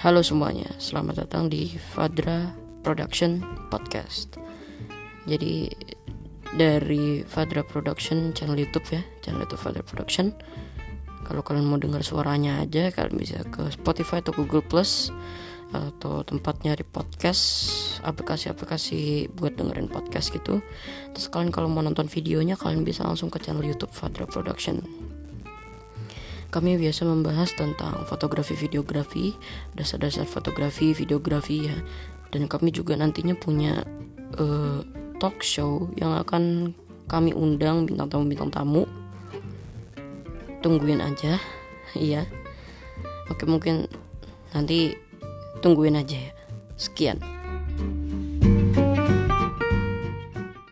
Halo semuanya, selamat datang di Fadra Production Podcast. Jadi dari Fadra Production channel YouTube ya, channel YouTube Fadra Production. Kalau kalian mau dengar suaranya aja, kalian bisa ke Spotify atau Google Plus atau tempat nyari podcast, aplikasi-aplikasi buat dengerin podcast gitu. Terus kalian kalau mau nonton videonya, kalian bisa langsung ke channel YouTube Fadra Production. Kami biasa membahas tentang fotografi videografi, dasar-dasar fotografi videografi ya. Dan kami juga nantinya punya uh, talk show yang akan kami undang bintang tamu bintang tamu. Tungguin aja, iya. Oke mungkin nanti tungguin aja ya. Sekian.